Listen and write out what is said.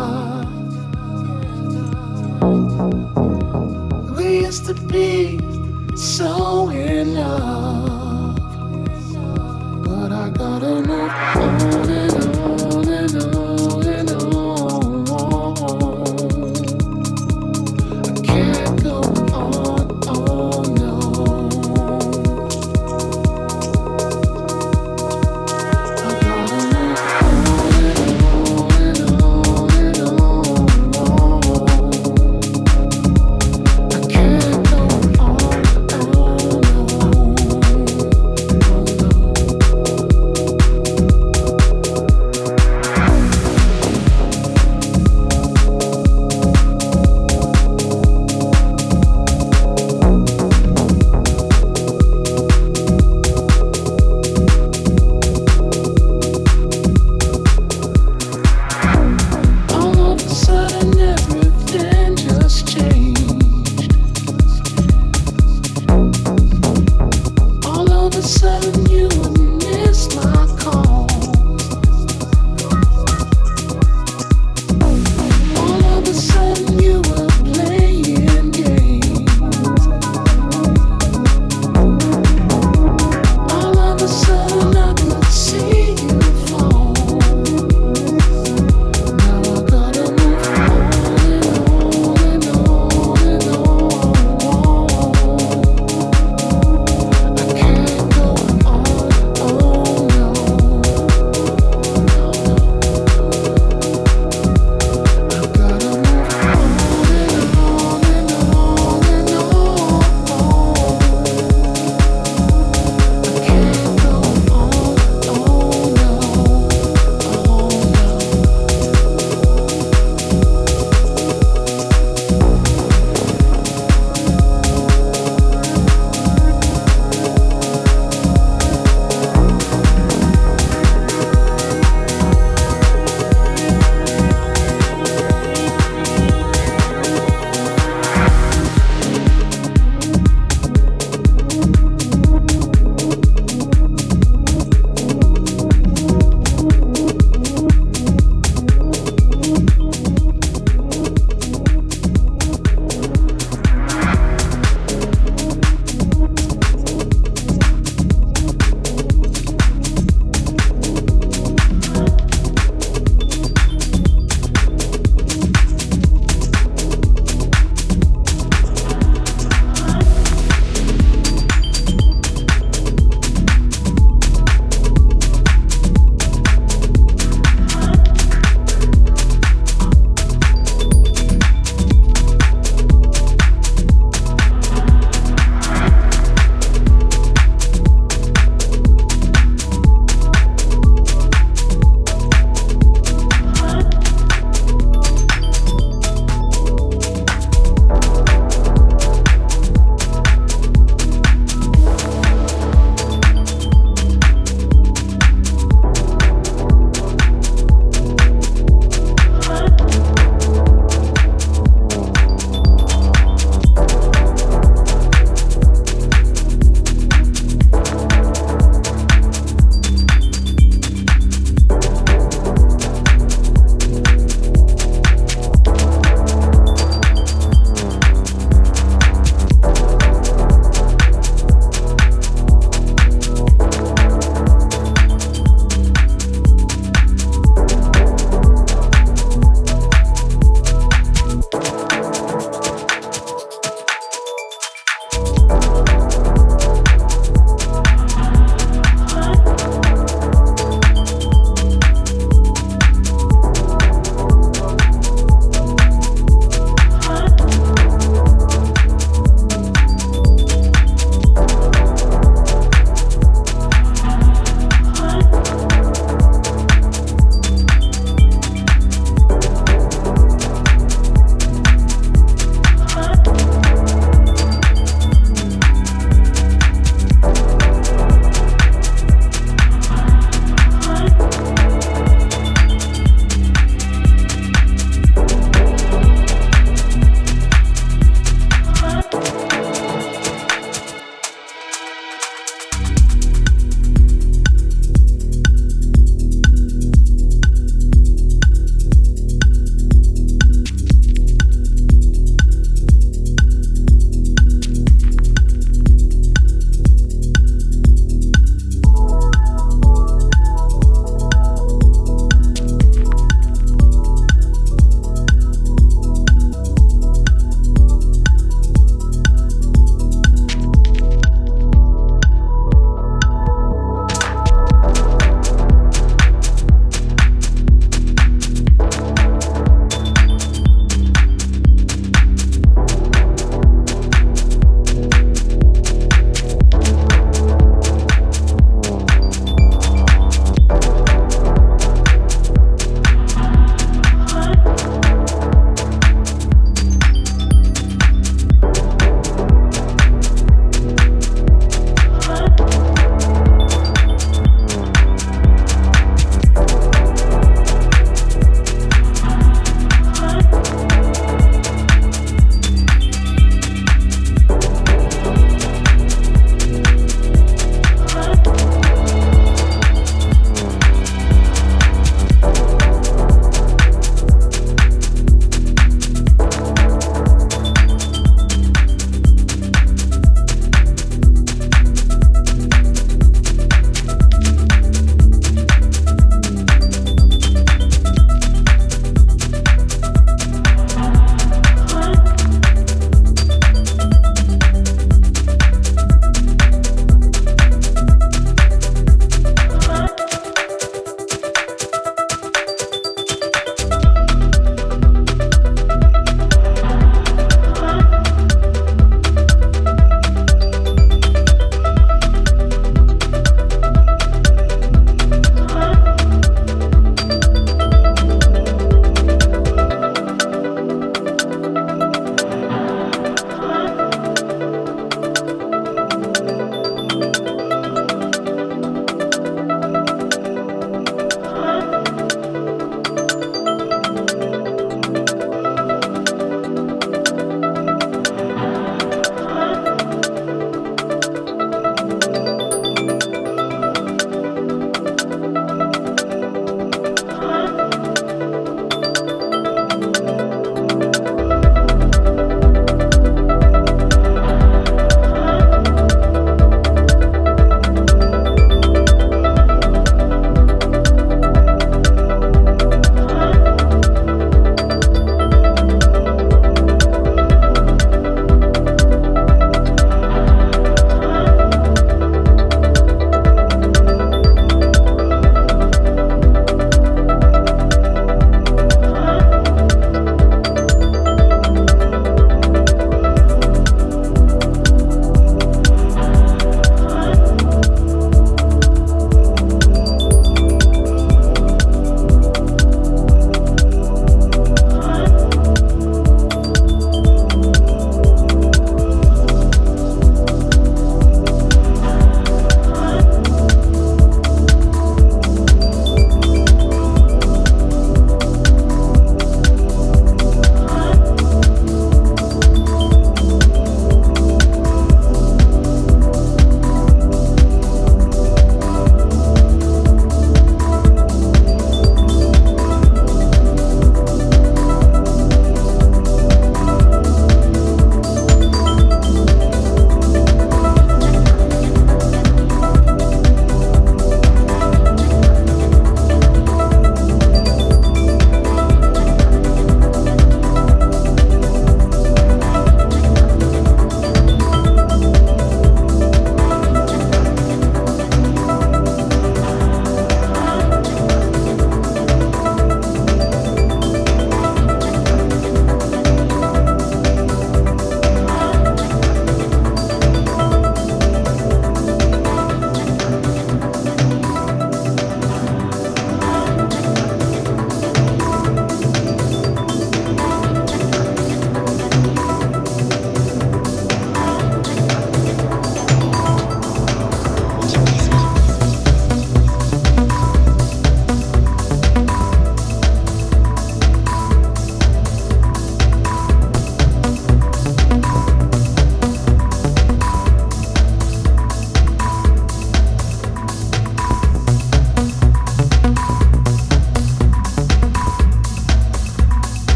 us. We used to be so in love, but I gotta move on.